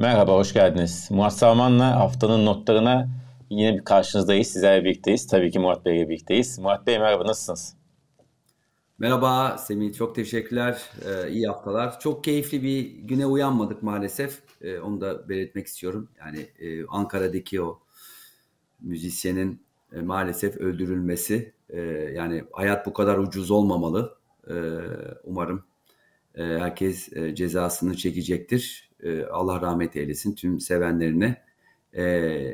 Merhaba, hoş geldiniz. Murat Salman'la haftanın notlarına yine bir karşınızdayız. Sizlerle birlikteyiz. Tabii ki Murat Bey'le birlikteyiz. Murat Bey merhaba, nasılsınız? Merhaba Semih, çok teşekkürler. Ee, iyi haftalar. Çok keyifli bir güne uyanmadık maalesef. Ee, onu da belirtmek istiyorum. Yani e, Ankara'daki o müzisyenin e, maalesef öldürülmesi. E, yani hayat bu kadar ucuz olmamalı. E, umarım e, herkes e, cezasını çekecektir. E, Allah rahmet eylesin tüm sevenlerine. E,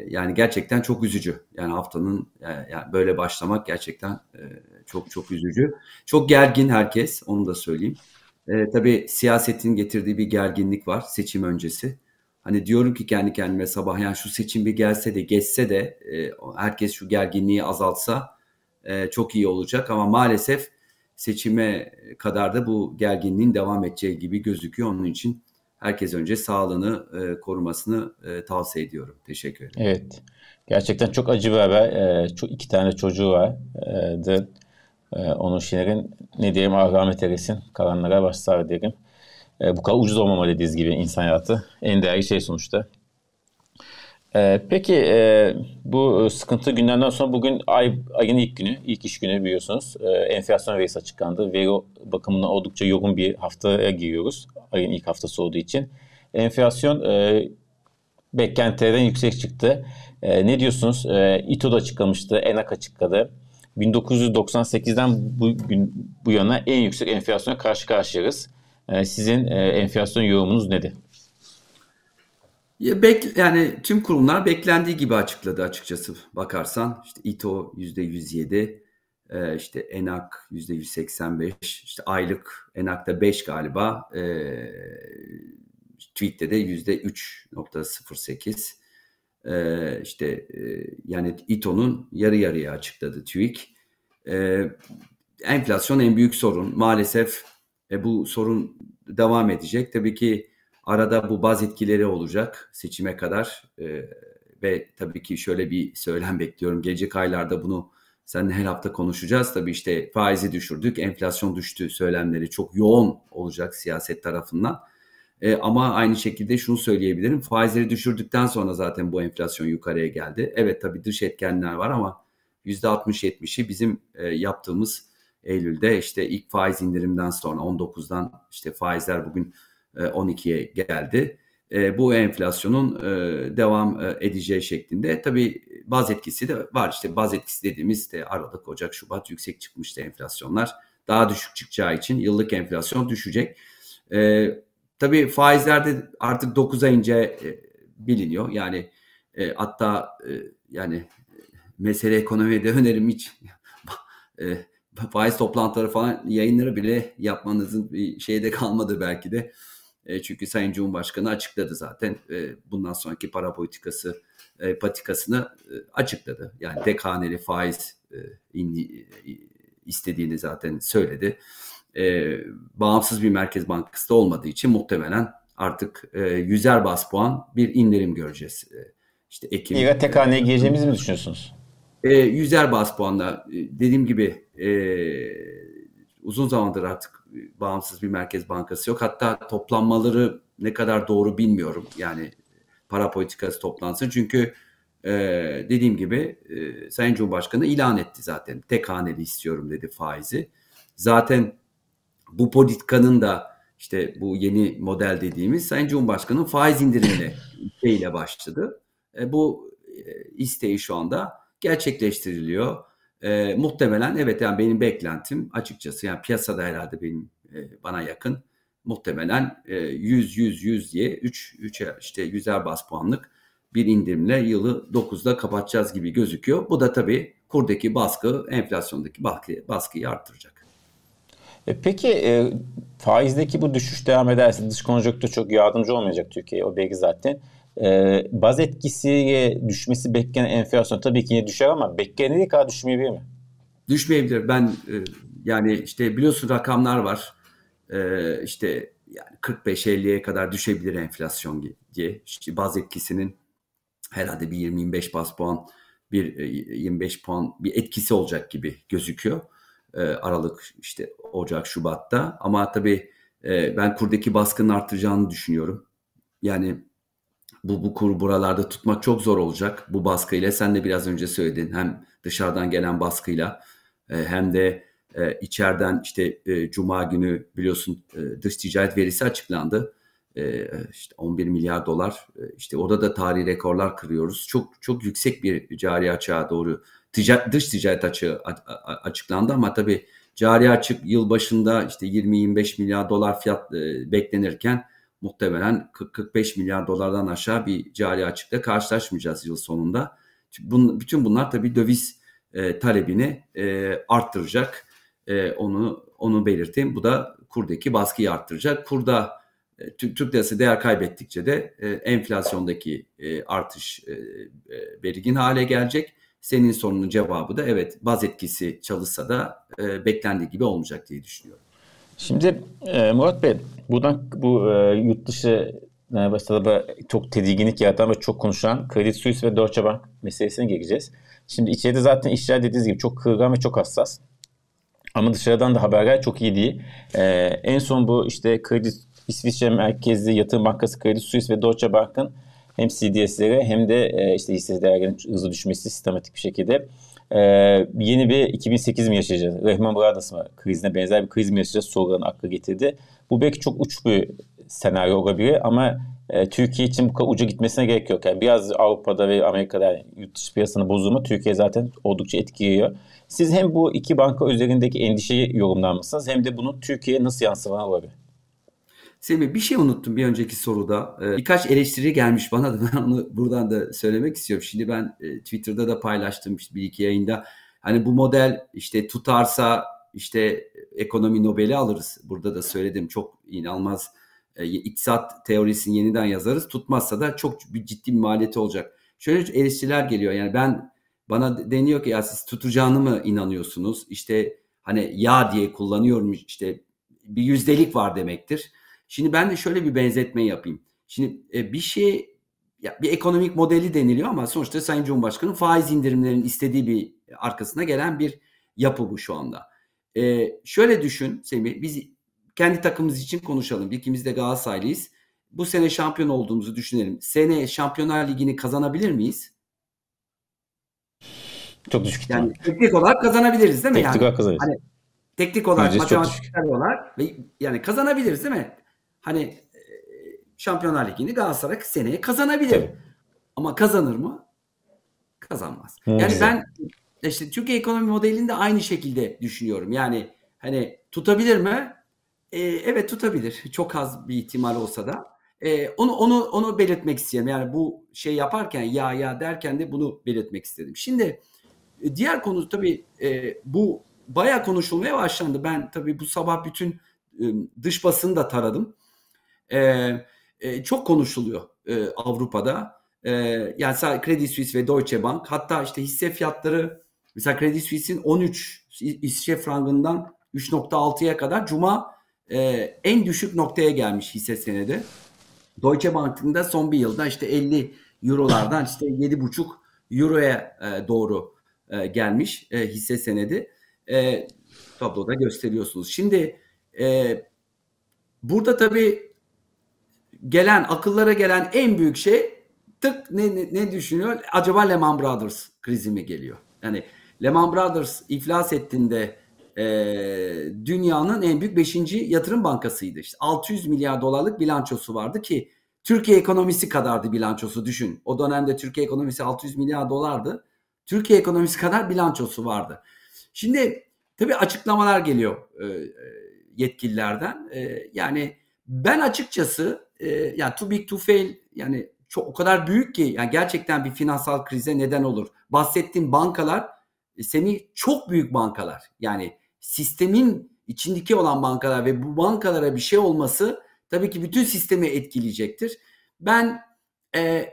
yani gerçekten çok üzücü. Yani haftanın yani, yani böyle başlamak gerçekten e, çok çok üzücü. Çok gergin herkes onu da söyleyeyim. E, tabii siyasetin getirdiği bir gerginlik var seçim öncesi. Hani diyorum ki kendi kendime sabah yani şu seçim bir gelse de geçse de e, herkes şu gerginliği azaltsa e, çok iyi olacak ama maalesef seçime kadar da bu gerginliğin devam edeceği gibi gözüküyor. Onun için herkes önce sağlığını e, korumasını e, tavsiye ediyorum. Teşekkür ederim. Evet. Gerçekten çok acı bir haber. E, çok iki tane çocuğu var. E, de, e, Onur Şener'in ne diyeyim Allah rahmet eylesin. Kalanlara başsağlığı derim. E, bu kadar ucuz olmamalı dediğiniz gibi insan hayatı. En değerli şey sonuçta. E, peki e, bu sıkıntı gündemden sonra bugün ay, ayın ilk günü, ilk iş günü biliyorsunuz. E, enflasyon verisi açıklandı. Veri bakımından oldukça yoğun bir haftaya giriyoruz. Ayın ilk haftası olduğu için. Enflasyon e, beklentilerden yüksek çıktı. E, ne diyorsunuz? E, İTO açıklamıştı, ENAK açıkladı. 1998'den bugün bu yana en yüksek enflasyona karşı karşıyayız. E, sizin e, enflasyon yorumunuz nedir? Ya bek, yani tüm kurumlar beklendiği gibi açıkladı açıkçası bakarsan. İşte İTO %107, e, işte ENAK %185, işte aylık ENAK'ta 5 galiba, e, TÜİK'te de %3.08. E, işte e, yani İTO'nun yarı yarıya açıkladı TÜİK. E, enflasyon en büyük sorun. Maalesef e, bu sorun devam edecek. Tabii ki arada bu baz etkileri olacak seçime kadar e, ve tabii ki şöyle bir söylem bekliyorum. Gelecek aylarda bunu seninle her hafta konuşacağız. Tabii işte faizi düşürdük, enflasyon düştü söylemleri çok yoğun olacak siyaset tarafından. E, ama aynı şekilde şunu söyleyebilirim. Faizleri düşürdükten sonra zaten bu enflasyon yukarıya geldi. Evet tabii dış etkenler var ama %60-70'i bizim e, yaptığımız Eylül'de işte ilk faiz indirimden sonra 19'dan işte faizler bugün 12'ye geldi. E, bu enflasyonun e, devam e, edeceği şeklinde. Tabii baz etkisi de var. İşte baz etkisi dediğimiz işte Aralık, Ocak, Şubat yüksek çıkmıştı enflasyonlar. Daha düşük çıkacağı için yıllık enflasyon düşecek. Tabii faizlerde artık 9 ay ince biliniyor. Yani hatta yani mesele ekonomiye de önerim hiç faiz toplantıları falan yayınları bile yapmanızın bir şeyde kalmadı belki de. E, çünkü Sayın Cumhurbaşkanı açıkladı zaten e, bundan sonraki para politikası e, patikasını e, açıkladı. Yani tek haneli faiz e, in, istediğini zaten söyledi. E, bağımsız bir merkez bankası da olmadığı için muhtemelen artık e, yüzer bas puan bir indirim göreceğiz. E, işte Ekim. İyi tek haneye gireceğimizi mi düşünüyorsunuz? E, yüzer bas puanla dediğim gibi e, uzun zamandır artık bağımsız bir merkez bankası yok. Hatta toplanmaları ne kadar doğru bilmiyorum. Yani para politikası toplansın. Çünkü e, dediğim gibi e, Sayın Cumhurbaşkanı ilan etti zaten. Tek haneli istiyorum dedi faizi. Zaten bu politikanın da işte bu yeni model dediğimiz Sayın Cumhurbaşkanı'nın faiz indirimine ile başladı. E, bu e, isteği şu anda gerçekleştiriliyor. E, muhtemelen evet yani benim beklentim açıkçası yani piyasada herhalde benim e, bana yakın muhtemelen e, 100 100 100 diye 3 3 işte 100'er bas puanlık bir indirimle yılı 9'da kapatacağız gibi gözüküyor. Bu da tabii kurdaki baskı, enflasyondaki baskı, baskıyı arttıracak. E peki e, faizdeki bu düşüş devam ederse dış konjonktür çok yardımcı olmayacak Türkiye'ye o belki zaten. E, baz etkisiyle düşmesi beklenen enflasyon tabii ki yine düşer ama beklendiği kadar düşmeyebilir mi? Düşmeyebilir. Ben e, yani işte biliyorsun rakamlar var. E, işte yani 45-50'ye kadar düşebilir enflasyon diye. İşte baz etkisinin herhalde bir 20-25 baz puan bir 25 puan bir etkisi olacak gibi gözüküyor. Aralık işte Ocak Şubat'ta ama tabii ben kurdaki baskının artacağını düşünüyorum. Yani bu, bu kuru buralarda tutmak çok zor olacak bu baskıyla. Sen de biraz önce söyledin. Hem dışarıdan gelen baskıyla e, hem de e, içeriden işte e, Cuma günü biliyorsun e, dış ticaret verisi açıklandı. E, işte 11 milyar dolar. E, işte orada da tarihi rekorlar kırıyoruz. Çok çok yüksek bir cari açığa doğru tica, dış ticaret açığı açıklandı ama tabii cari açık yıl başında işte 20-25 milyar dolar fiyat e, beklenirken muhtemelen 40-45 milyar dolardan aşağı bir cari açıkla karşılaşmayacağız yıl sonunda. Bun, bütün bunlar tabii döviz e, talebini e, arttıracak. E, onu onu belirteyim. Bu da kurdaki baskıyı arttıracak. Kurda e, Türk lirası değer kaybettikçe de e, enflasyondaki e, artış e, e, belirgin hale gelecek. Senin sorunun cevabı da evet baz etkisi çalışsa da e, beklendiği gibi olmayacak diye düşünüyorum. Şimdi e, Murat Bey buradan bu e, yurt dışı e, başta çok tedirginlik yaratan ve çok konuşulan Credit Suisse ve Deutsche Bank meselesine geleceğiz. Şimdi içeride zaten işler dediğiniz gibi çok kırılgan ve çok hassas. Ama dışarıdan da haberler çok iyi değil. Ee, en son bu işte Kredi İsviçre merkezli yatırım bankası Credit Suisse ve Deutsche Bank'ın hem CDS'lere hem de e, işte hisse değerlerinin hızlı düşmesi sistematik bir şekilde e, yeni bir 2008 mi yaşayacağız? Rehman Brothers mı? Krizine benzer bir kriz mi yaşayacağız? Sorularını akla getirdi. Bu belki çok uç bir senaryo olabilir ama e, Türkiye için bu kadar uca gitmesine gerek yok. Yani biraz Avrupa'da ve Amerika'da yani yurt dışı piyasanın bozulma Türkiye zaten oldukça etkiliyor. Siz hem bu iki banka üzerindeki endişeyi yorumlar mısınız hem de bunun Türkiye'ye nasıl yansımaları olabilir? Semih bir şey unuttum bir önceki soruda. Ee, birkaç eleştiri gelmiş bana da ben onu buradan da söylemek istiyorum. Şimdi ben e, Twitter'da da paylaştım işte bir iki yayında. Hani bu model işte tutarsa işte ekonomi Nobel'i alırız. Burada da söyledim çok inanılmaz e, iktisat teorisini yeniden yazarız. Tutmazsa da çok bir ciddi bir maliyeti olacak. Şöyle eleştiriler geliyor. Yani ben bana deniyor ki ya siz tutacağını mı inanıyorsunuz? İşte hani ya diye kullanıyorum işte bir yüzdelik var demektir. Şimdi ben de şöyle bir benzetme yapayım. Şimdi e, bir şey ya bir ekonomik modeli deniliyor ama sonuçta Sayın Cumhurbaşkanı faiz indirimlerinin istediği bir arkasına gelen bir yapı bu şu anda. E, şöyle düşün Semih biz kendi takımımız için konuşalım. İkimiz de Galatasaraylıyız. Bu sene şampiyon olduğumuzu düşünelim. Sene Şampiyonlar Ligi'ni kazanabilir miyiz? Çok düşük. Yani teknik olarak kazanabiliriz değil mi? Teknik olarak kazanabiliriz. Hani, teknik olarak, matematiksel olarak ve yani kazanabiliriz değil mi? Hani e, Şampiyonlar Ligi'ni Galatasaray seneye kazanabilir. Ama kazanır mı? Kazanmaz. Hı, yani ben işte Türkiye ekonomi modelinde aynı şekilde düşünüyorum. Yani hani tutabilir mi? Ee, evet tutabilir. Çok az bir ihtimal olsa da. Ee, onu onu onu belirtmek istedim. Yani bu şey yaparken ya ya derken de bunu belirtmek istedim. Şimdi e, diğer konu tabii e, bu bayağı konuşulmaya başlandı. Ben tabii bu sabah bütün e, dış basını da taradım. E, e, çok konuşuluyor e, Avrupa'da. E, yani Credit Suisse ve Deutsche Bank hatta işte hisse fiyatları mesela Credit Suisse'in 13 İsviçre frangından 3.6'ya kadar cuma e, en düşük noktaya gelmiş hisse senedi. Deutsche Bank'ın da son bir yılda işte 50 eurolardan işte 7.5 euroya e, doğru e, gelmiş e, hisse senedi. E, tabloda gösteriyorsunuz. Şimdi e, burada tabii gelen akıllara gelen en büyük şey tık ne, ne, düşünüyor? Acaba Lehman Brothers krizi mi geliyor? Yani Lehman Brothers iflas ettiğinde e, dünyanın en büyük 5. yatırım bankasıydı. İşte 600 milyar dolarlık bilançosu vardı ki Türkiye ekonomisi kadardı bilançosu düşün. O dönemde Türkiye ekonomisi 600 milyar dolardı. Türkiye ekonomisi kadar bilançosu vardı. Şimdi tabii açıklamalar geliyor e yetkililerden. E, yani ben açıkçası e, yani too big to fail yani çok o kadar büyük ki yani gerçekten bir finansal krize neden olur. Bahsettiğim bankalar e, seni çok büyük bankalar. Yani sistemin içindeki olan bankalar ve bu bankalara bir şey olması tabii ki bütün sistemi etkileyecektir. Ben e,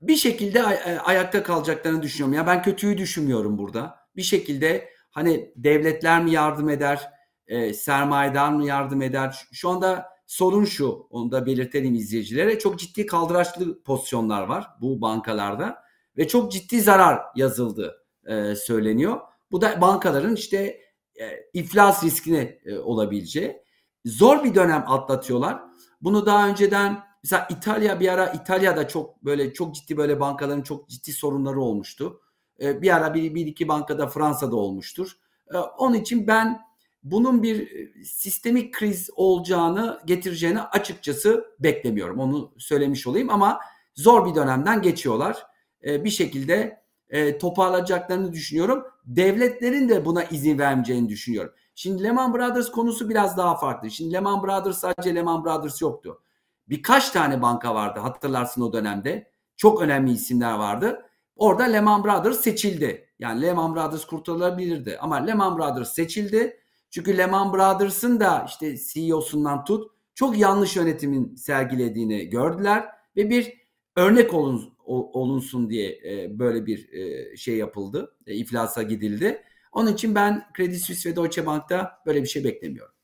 bir şekilde e, ayakta kalacaklarını düşünüyorum. Ya ben kötüyü düşünmüyorum burada. Bir şekilde hani devletler mi yardım eder, e, sermayedar mı yardım eder? Şu anda sorun şu, onu da belirtelim izleyicilere. Çok ciddi kaldıraçlı pozisyonlar var bu bankalarda ve çok ciddi zarar yazıldı e, söyleniyor. Bu da bankaların işte e, iflas riskine e, olabileceği. Zor bir dönem atlatıyorlar. Bunu daha önceden mesela İtalya bir ara İtalya'da çok böyle çok ciddi böyle bankaların çok ciddi sorunları olmuştu. E, bir ara bir, bir iki bankada Fransa'da olmuştur. E, onun için ben bunun bir e, sistemik kriz olacağını getireceğini açıkçası beklemiyorum. Onu söylemiş olayım ama zor bir dönemden geçiyorlar. E, bir şekilde e, toparlayacaklarını düşünüyorum. Devletlerin de buna izin vermeyeceğini düşünüyorum. Şimdi Lehman Brothers konusu biraz daha farklı. Şimdi Lehman Brothers sadece Lehman Brothers yoktu. Birkaç tane banka vardı hatırlarsın o dönemde. Çok önemli isimler vardı. Orada Lehman Brothers seçildi. Yani Lehman Brothers kurtarılabilirdi ama Lehman Brothers seçildi. Çünkü Lehman Brothers'ın da işte CEO'sundan tut çok yanlış yönetimin sergilediğini gördüler ve bir örnek olun, olunsun diye e, böyle bir e, şey yapıldı. E, iflasa gidildi. Onun için ben Credit Suisse ve Deutsche Bank'ta böyle bir şey beklemiyorum.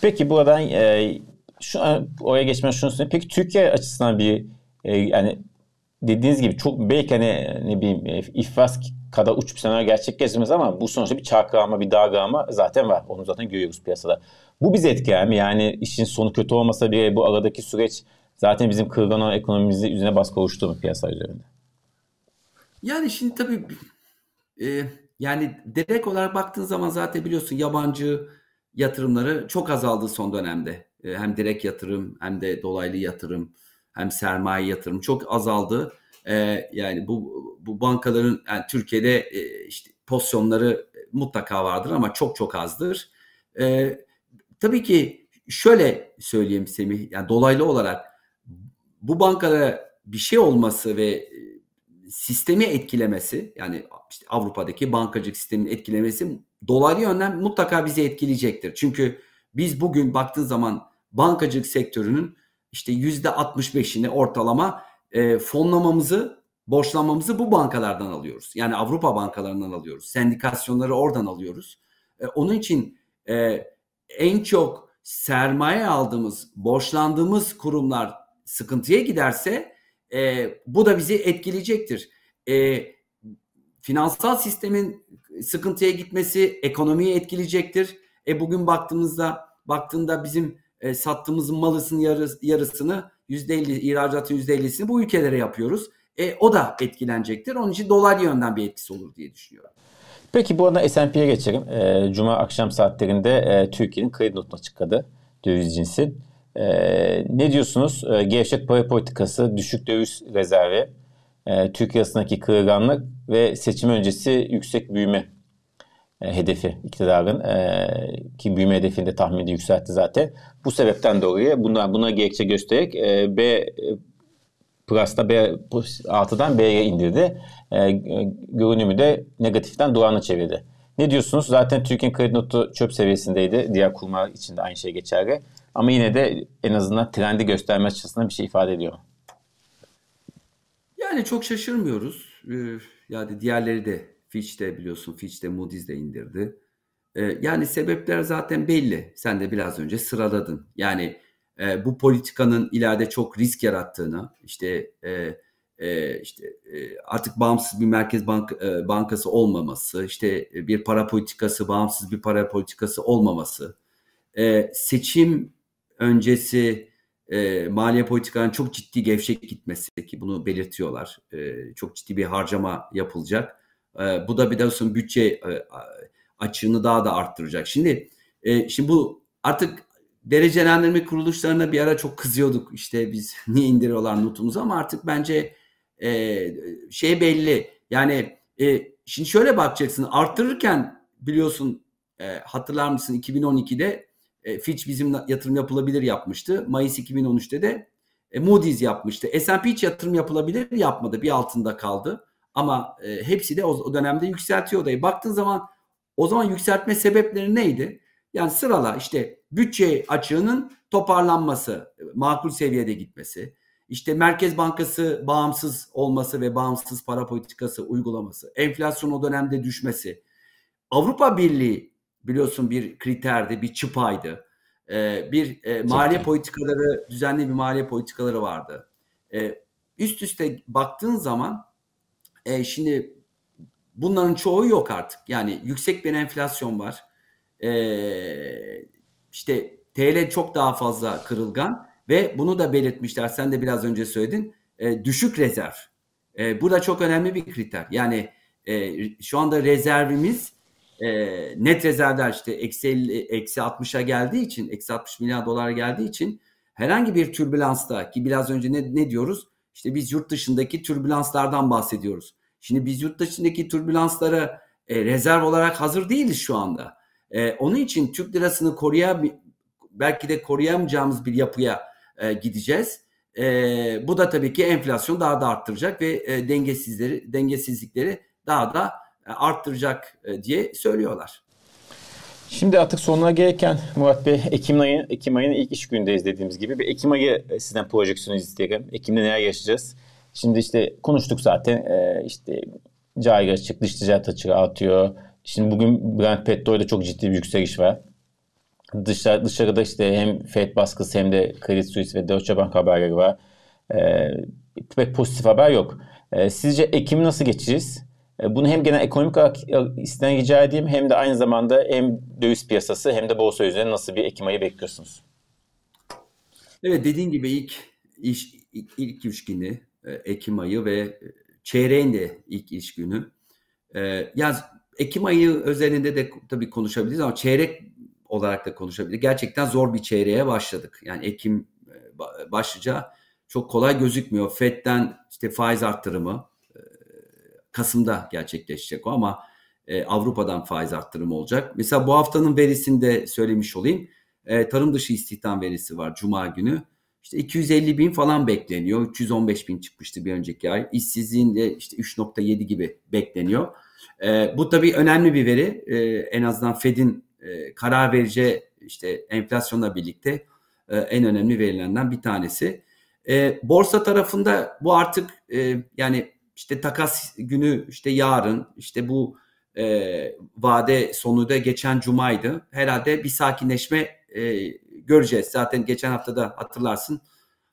Peki buradan e, şu oraya geçmeden şunu söyleyeyim. Peki Türkiye açısından bir e, yani dediğiniz gibi çok belki hani ne bileyim e, iflas kadar uç bir senaryo gerçekleşmez ama bu sonuçta bir çarkılama, bir dalgalama zaten var. Onu zaten görüyoruz piyasada. Bu bizi etkiler mi? Yani işin sonu kötü olmasa bile bu aradaki süreç zaten bizim kırılgan olan ekonomimizi üzerine baskı oluşturdu mu piyasa üzerinde? Yani şimdi tabii e, yani direkt olarak baktığın zaman zaten biliyorsun yabancı yatırımları çok azaldı son dönemde. E, hem direkt yatırım hem de dolaylı yatırım hem sermaye yatırım çok azaldı. E, yani bu bu bankaların yani Türkiye'de e, işte pozisyonları mutlaka vardır ama çok çok azdır. E, tabii ki şöyle söyleyeyim Semih, yani dolaylı olarak bu bankalara bir şey olması ve e, sistemi etkilemesi yani işte Avrupa'daki bankacılık sisteminin etkilemesi dolaylı yönden mutlaka bizi etkileyecektir. Çünkü biz bugün baktığı zaman bankacılık sektörünün işte yüzde 65'ini ortalama e, fonlamamızı, borçlanmamızı bu bankalardan alıyoruz. Yani Avrupa bankalarından alıyoruz. Sendikasyonları oradan alıyoruz. E, onun için e, en çok sermaye aldığımız, borçlandığımız kurumlar sıkıntıya giderse e, bu da bizi etkileyecektir. E, finansal sistemin sıkıntıya gitmesi ekonomiyi etkileyecektir. E bugün baktığımızda baktığında bizim e, sattığımız malısın yarıs, yarısını %50 ihracatın %50'sini bu ülkelere yapıyoruz. E, o da etkilenecektir. Onun için dolar yönden bir etkisi olur diye düşünüyorum. Peki bu arada S&P'ye geçelim. E, Cuma akşam saatlerinde e, Türkiye'nin kredi notuna çıkadı döviz cinsi. E, ne diyorsunuz? E, gevşek para politikası, düşük döviz rezervi, e, arasındaki kırılganlık ve seçim öncesi yüksek büyüme e, hedefi iktidarın e, ki büyüme hedefini de tahmini yükseltti zaten. Bu sebepten dolayı buna, buna gerekçe göstererek e, B Plus'ta B artıdan B'ye indirdi. E, görünümü de negatiften durağına çevirdi. Ne diyorsunuz? Zaten Türkiye'nin kredi notu çöp seviyesindeydi. Diğer kurumlar için de aynı şey geçerli. Ama yine de en azından trendi gösterme açısından bir şey ifade ediyor. Yani çok şaşırmıyoruz. Ee, yani diğerleri de Fitch de biliyorsun Fitch de Moody's de indirdi. Ee, yani sebepler zaten belli. Sen de biraz önce sıraladın. Yani e, bu politikanın ileride çok risk yarattığını, işte e, e, işte e, artık bağımsız bir merkez bank e, bankası olmaması, işte bir para politikası, bağımsız bir para politikası olmaması, e, seçim öncesi e, maliye politikalarının çok ciddi gevşek gitmesi ki bunu belirtiyorlar. E, çok ciddi bir harcama yapılacak. E, bu da bir de bütçe e, açığını daha da arttıracak. Şimdi e, şimdi bu artık derecelendirme kuruluşlarına bir ara çok kızıyorduk. İşte biz niye indiriyorlar notumuzu ama artık bence e, şey belli. Yani e, şimdi şöyle bakacaksın arttırırken biliyorsun e, hatırlar mısın 2012'de e, Fitch bizim yatırım yapılabilir yapmıştı. Mayıs 2013'te de e, Moody's yapmıştı. S&P hiç yatırım yapılabilir yapmadı. Bir altında kaldı. Ama e, hepsi de o, o dönemde yükseltiyor odayı. Baktığın zaman o zaman yükseltme sebepleri neydi? Yani sırala işte bütçe açığının toparlanması, makul seviyede gitmesi, işte Merkez Bankası bağımsız olması ve bağımsız para politikası uygulaması, enflasyon o dönemde düşmesi, Avrupa Birliği biliyorsun bir kriterdi, bir çıpaydı. Ee, bir e, maliye politikaları, düzenli bir maliye politikaları vardı. Ee, üst üste baktığın zaman e, şimdi bunların çoğu yok artık. Yani yüksek bir enflasyon var. Ee, işte TL çok daha fazla kırılgan ve bunu da belirtmişler. Sen de biraz önce söyledin. E, düşük rezerv. E, bu da çok önemli bir kriter. Yani e, şu anda rezervimiz e, net rezervler işte eksi, 50, eksi 60'a geldiği için eksi 60 milyar dolar geldiği için herhangi bir türbülansta ki biraz önce ne, ne diyoruz? İşte biz yurt dışındaki türbülanslardan bahsediyoruz. Şimdi biz yurt dışındaki türbülanslara e, rezerv olarak hazır değiliz şu anda. E, onun için Türk lirasını koruya belki de koruyamayacağımız bir yapıya e, gideceğiz. E, bu da tabii ki enflasyon daha da arttıracak ve e, dengesizleri dengesizlikleri daha da e, arttıracak e, diye söylüyorlar. Şimdi artık sonuna gelirken Murat Bey Ekim ayı Ekim ayının ilk iş günündeyiz dediğimiz gibi bir Ekim ayı e, sizden projeksiyonu isteyelim. Ekim'de neler yaşayacağız? Şimdi işte konuştuk zaten işte cari açık, dış ticaret açığı artıyor. Şimdi bugün Brent petrolde çok ciddi bir yükseliş var. Dışarı, dışarıda işte hem Fed baskısı hem de Credit Suisse ve Deutsche Bank haberleri var. Ee, pek pozitif haber yok. Ee, sizce Ekim nasıl geçeceğiz? E, bunu hem genel ekonomik olarak istenen rica edeyim hem de aynı zamanda hem döviz piyasası hem de borsa üzerine nasıl bir Ekim ayı bekliyorsunuz? Evet dediğin gibi ilk iş ilk, üç günü e, Ekim ayı ve çeyreğin de ilk iş günü. Ya Ekim ayı özelinde de tabii konuşabiliriz ama çeyrek olarak da konuşabiliriz. Gerçekten zor bir çeyreğe başladık. Yani Ekim başlıca çok kolay gözükmüyor. Fed'den işte faiz arttırımı, Kasım'da gerçekleşecek o ama e, Avrupa'dan faiz arttırımı olacak. Mesela bu haftanın verisinde söylemiş olayım. E, tarım dışı istihdam verisi var Cuma günü. İşte 250 bin falan bekleniyor. 315 bin çıkmıştı bir önceki ay. İşsizliğin de işte 3.7 gibi bekleniyor. E, bu tabii önemli bir veri. E, en azından Fed'in e, karar vereceği işte enflasyonla birlikte e, en önemli verilerinden bir tanesi. E, borsa tarafında bu artık e, yani işte takas günü işte yarın işte bu e, vade sonu da geçen cumaydı. Herhalde bir sakinleşme e, göreceğiz. Zaten geçen hafta da hatırlarsın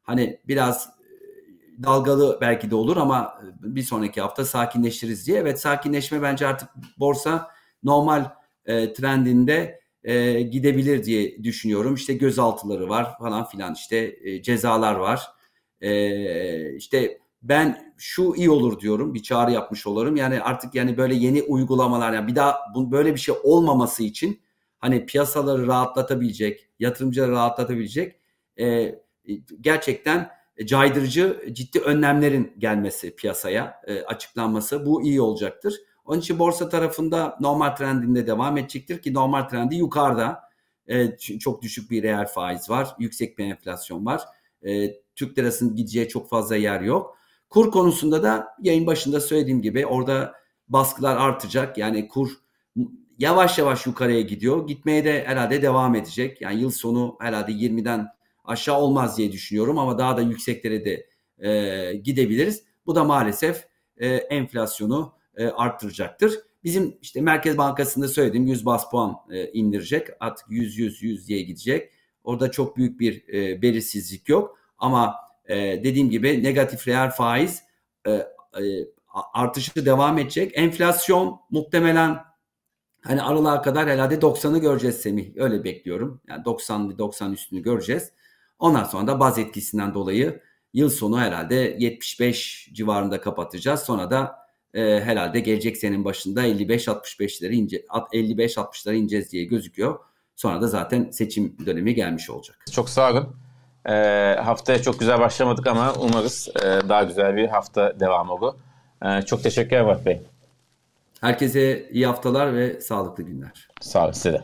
hani biraz e, dalgalı belki de olur ama bir sonraki hafta sakinleşiriz diye. Evet sakinleşme bence artık borsa normal e, trendinde e, gidebilir diye düşünüyorum. İşte gözaltıları var falan filan işte e, cezalar var. E, işte ben şu iyi olur diyorum. Bir çağrı yapmış olurum. Yani artık yani böyle yeni uygulamalar yani bir daha bu, böyle bir şey olmaması için hani piyasaları rahatlatabilecek, yatırımcıları rahatlatabilecek e, gerçekten caydırıcı ciddi önlemlerin gelmesi piyasaya e, açıklanması bu iyi olacaktır. Onun için borsa tarafında normal trendinde devam edecektir ki normal trendi yukarıda. E, çok düşük bir reel faiz var, yüksek bir enflasyon var. E, Türk lirasının gideceği çok fazla yer yok. Kur konusunda da yayın başında söylediğim gibi orada baskılar artacak. Yani kur yavaş yavaş yukarıya gidiyor. Gitmeye de herhalde devam edecek. Yani yıl sonu herhalde 20'den aşağı olmaz diye düşünüyorum ama daha da yükseklere de e, gidebiliriz. Bu da maalesef e, enflasyonu e, arttıracaktır. Bizim işte Merkez Bankası'nda söylediğim 100 bas puan e, indirecek. Artık 100 100 100 diye gidecek. Orada çok büyük bir e, belirsizlik yok ama e, dediğim gibi negatif reel faiz e, e, artışı devam edecek. Enflasyon muhtemelen hani aralığa kadar herhalde 90'ı göreceğiz Semih. Öyle bekliyorum. Yani 90 90 üstünü göreceğiz. Ondan sonra da baz etkisinden dolayı yıl sonu herhalde 75 civarında kapatacağız. Sonra da e, herhalde gelecek senin başında 55-65'leri ince 55-60'ları ineceğiz diye gözüküyor. Sonra da zaten seçim dönemi gelmiş olacak. Çok sağ olun. E, haftaya çok güzel başlamadık ama umarız e, daha güzel bir hafta devam olur. E, çok teşekkür Murat Bey. Herkese iyi haftalar ve sağlıklı günler. Sağ olun size de.